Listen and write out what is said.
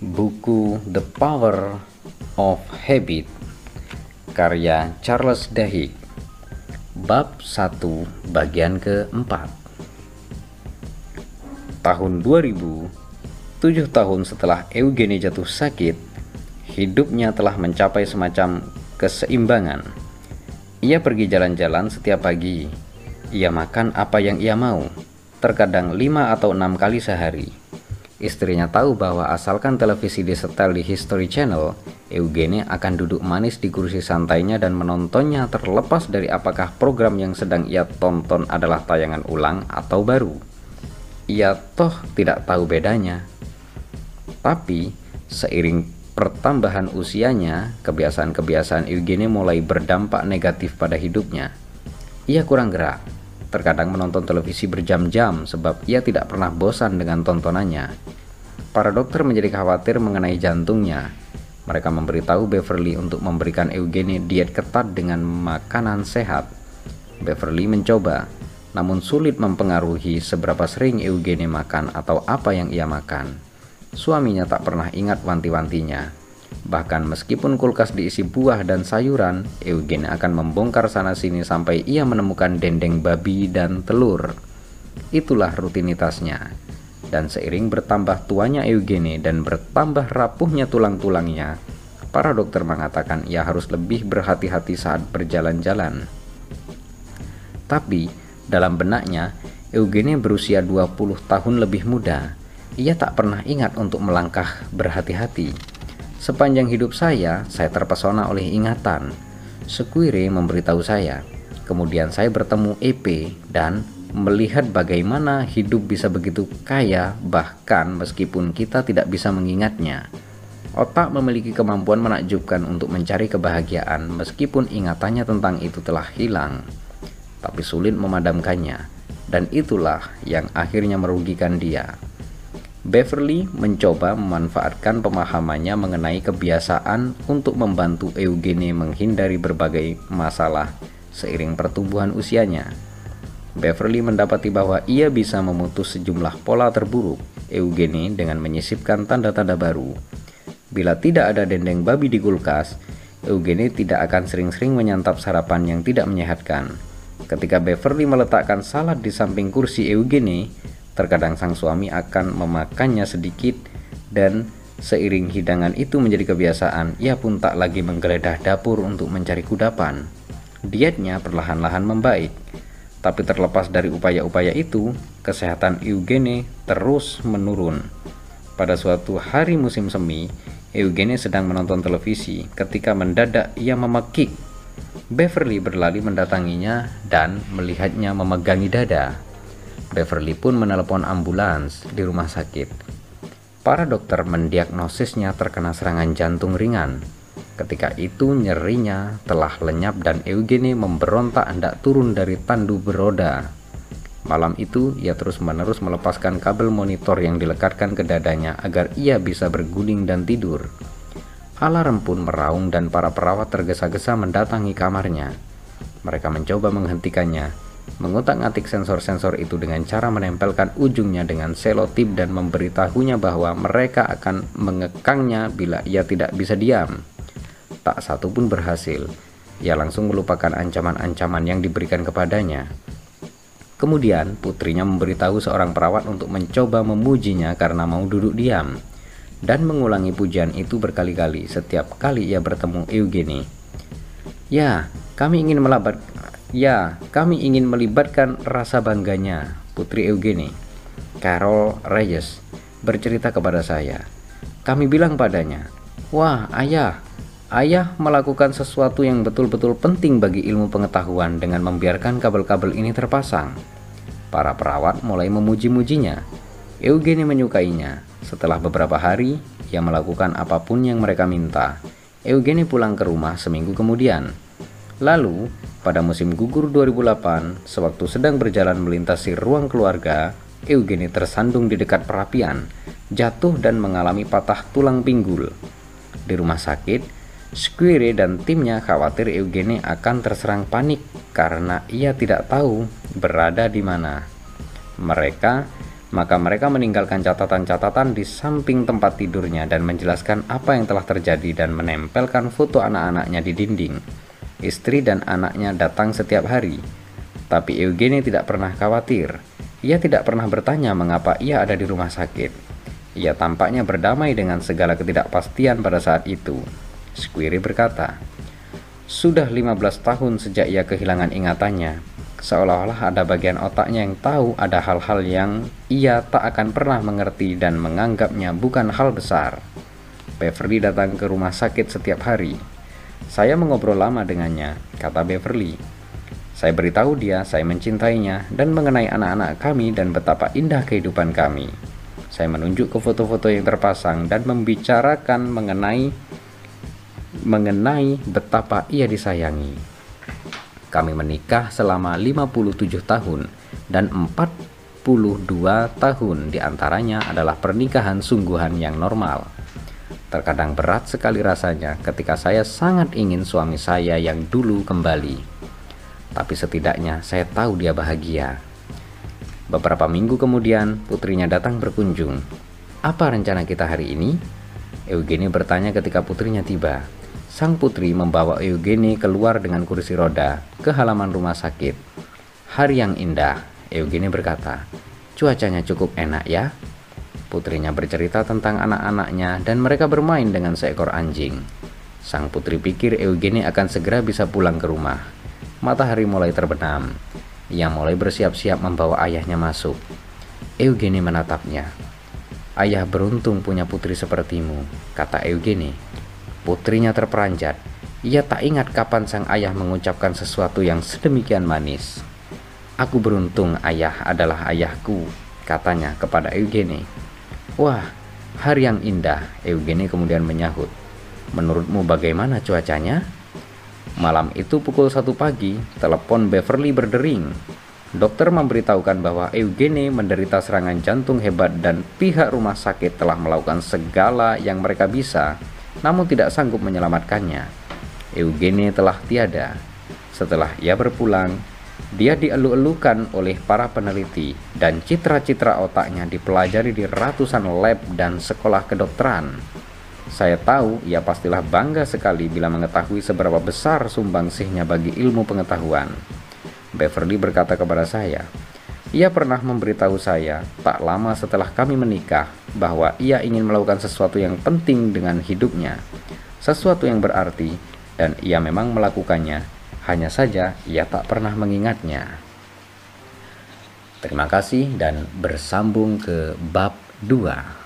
Buku The Power of Habit karya Charles Duhigg Bab 1 bagian keempat. Tahun 2000 Tujuh tahun setelah Eugene jatuh sakit Hidupnya telah mencapai semacam keseimbangan. Ia pergi jalan-jalan setiap pagi. Ia makan apa yang ia mau Terkadang lima atau enam kali sehari Istrinya tahu bahwa asalkan televisi disetel di History Channel, Eugene akan duduk manis di kursi santainya dan menontonnya terlepas dari apakah program yang sedang ia tonton adalah tayangan ulang atau baru. Ia toh tidak tahu bedanya. Tapi, seiring pertambahan usianya, kebiasaan-kebiasaan Eugene mulai berdampak negatif pada hidupnya. Ia kurang gerak, terkadang menonton televisi berjam-jam sebab ia tidak pernah bosan dengan tontonannya. Para dokter menjadi khawatir mengenai jantungnya. Mereka memberitahu Beverly untuk memberikan Eugene diet ketat dengan makanan sehat. Beverly mencoba, namun sulit mempengaruhi seberapa sering Eugene makan atau apa yang ia makan. Suaminya tak pernah ingat wanti-wantinya. Bahkan meskipun kulkas diisi buah dan sayuran, Eugene akan membongkar sana-sini sampai ia menemukan dendeng babi dan telur. Itulah rutinitasnya. Dan seiring bertambah tuanya Eugene dan bertambah rapuhnya tulang-tulangnya, para dokter mengatakan ia harus lebih berhati-hati saat berjalan-jalan. Tapi, dalam benaknya, Eugene berusia 20 tahun lebih muda. Ia tak pernah ingat untuk melangkah berhati-hati Sepanjang hidup saya, saya terpesona oleh ingatan. Sekuire memberitahu saya. Kemudian saya bertemu EP dan melihat bagaimana hidup bisa begitu kaya bahkan meskipun kita tidak bisa mengingatnya. Otak memiliki kemampuan menakjubkan untuk mencari kebahagiaan meskipun ingatannya tentang itu telah hilang. Tapi sulit memadamkannya dan itulah yang akhirnya merugikan dia. Beverly mencoba memanfaatkan pemahamannya mengenai kebiasaan untuk membantu Eugene menghindari berbagai masalah seiring pertumbuhan usianya. Beverly mendapati bahwa ia bisa memutus sejumlah pola terburuk Eugene dengan menyisipkan tanda-tanda baru. Bila tidak ada dendeng babi di kulkas, Eugene tidak akan sering-sering menyantap sarapan yang tidak menyehatkan. Ketika Beverly meletakkan salad di samping kursi Eugene, Terkadang sang suami akan memakannya sedikit dan seiring hidangan itu menjadi kebiasaan, ia pun tak lagi menggeledah dapur untuk mencari kudapan. Dietnya perlahan-lahan membaik. Tapi terlepas dari upaya-upaya itu, kesehatan Eugene terus menurun. Pada suatu hari musim semi, Eugene sedang menonton televisi ketika mendadak ia memekik. Beverly berlari mendatanginya dan melihatnya memegangi dada. Beverly pun menelepon ambulans di rumah sakit. Para dokter mendiagnosisnya terkena serangan jantung ringan. Ketika itu nyerinya telah lenyap dan Eugene memberontak hendak turun dari tandu beroda. Malam itu ia terus-menerus melepaskan kabel monitor yang dilekatkan ke dadanya agar ia bisa berguling dan tidur. Alarm pun meraung dan para perawat tergesa-gesa mendatangi kamarnya. Mereka mencoba menghentikannya, mengutak-atik sensor-sensor itu dengan cara menempelkan ujungnya dengan selotip dan memberitahunya bahwa mereka akan mengekangnya bila ia tidak bisa diam. Tak satu pun berhasil. Ia langsung melupakan ancaman-ancaman yang diberikan kepadanya. Kemudian putrinya memberitahu seorang perawat untuk mencoba memujinya karena mau duduk diam dan mengulangi pujian itu berkali-kali setiap kali ia bertemu Eugenie. Ya, kami ingin melabat Ya, kami ingin melibatkan rasa bangganya, Putri Eugenie. Carol Reyes bercerita kepada saya. Kami bilang padanya, "Wah, ayah, ayah melakukan sesuatu yang betul-betul penting bagi ilmu pengetahuan dengan membiarkan kabel-kabel ini terpasang." Para perawat mulai memuji-mujinya. Eugenie menyukainya. Setelah beberapa hari, ia melakukan apa pun yang mereka minta. Eugenie pulang ke rumah seminggu kemudian. Lalu, pada musim gugur 2008, sewaktu sedang berjalan melintasi ruang keluarga, Eugenie tersandung di dekat perapian, jatuh dan mengalami patah tulang pinggul. Di rumah sakit, Squire dan timnya khawatir Eugenie akan terserang panik karena ia tidak tahu berada di mana. Mereka Maka mereka meninggalkan catatan-catatan di samping tempat tidurnya dan menjelaskan apa yang telah terjadi dan menempelkan foto anak-anaknya di dinding. Istri dan anaknya datang setiap hari. Tapi Eugenie tidak pernah khawatir. Ia tidak pernah bertanya mengapa ia ada di rumah sakit. Ia tampaknya berdamai dengan segala ketidakpastian pada saat itu. Squiri berkata, Sudah 15 tahun sejak ia kehilangan ingatannya, seolah-olah ada bagian otaknya yang tahu ada hal-hal yang ia tak akan pernah mengerti dan menganggapnya bukan hal besar. Beverly datang ke rumah sakit setiap hari. Saya mengobrol lama dengannya, kata Beverly. Saya beritahu dia saya mencintainya dan mengenai anak-anak kami dan betapa indah kehidupan kami. Saya menunjuk ke foto-foto yang terpasang dan membicarakan mengenai mengenai betapa ia disayangi. Kami menikah selama 57 tahun dan 42 tahun di antaranya adalah pernikahan sungguhan yang normal. Terkadang berat sekali rasanya ketika saya sangat ingin suami saya yang dulu kembali tapi setidaknya saya tahu dia bahagia. Beberapa minggu kemudian, putrinya datang berkunjung. Apa rencana kita hari ini? Eugenie bertanya ketika putrinya tiba. Sang putri membawa Eugenie keluar dengan kursi roda ke halaman rumah sakit. Hari yang indah, Eugenie berkata. Cuacanya cukup enak ya? Putrinya bercerita tentang anak-anaknya dan mereka bermain dengan seekor anjing. Sang putri pikir Eugenie akan segera bisa pulang ke rumah matahari mulai terbenam. Ia mulai bersiap-siap membawa ayahnya masuk. Eugenie menatapnya. Ayah beruntung punya putri sepertimu, kata Eugenie. Putrinya terperanjat. Ia tak ingat kapan sang ayah mengucapkan sesuatu yang sedemikian manis. Aku beruntung ayah adalah ayahku, katanya kepada Eugenie. Wah, hari yang indah, Eugenie kemudian menyahut. Menurutmu bagaimana cuacanya? Malam itu pukul satu pagi, telepon Beverly berdering. Dokter memberitahukan bahwa Eugene menderita serangan jantung hebat dan pihak rumah sakit telah melakukan segala yang mereka bisa, namun tidak sanggup menyelamatkannya. Eugene telah tiada. Setelah ia berpulang, dia dielu-elukan oleh para peneliti dan citra-citra otaknya dipelajari di ratusan lab dan sekolah kedokteran. Saya tahu ia pastilah bangga sekali bila mengetahui seberapa besar sumbangsihnya bagi ilmu pengetahuan. Beverly berkata kepada saya, ia pernah memberitahu saya tak lama setelah kami menikah bahwa ia ingin melakukan sesuatu yang penting dengan hidupnya, sesuatu yang berarti, dan ia memang melakukannya, hanya saja ia tak pernah mengingatnya. Terima kasih dan bersambung ke bab 2.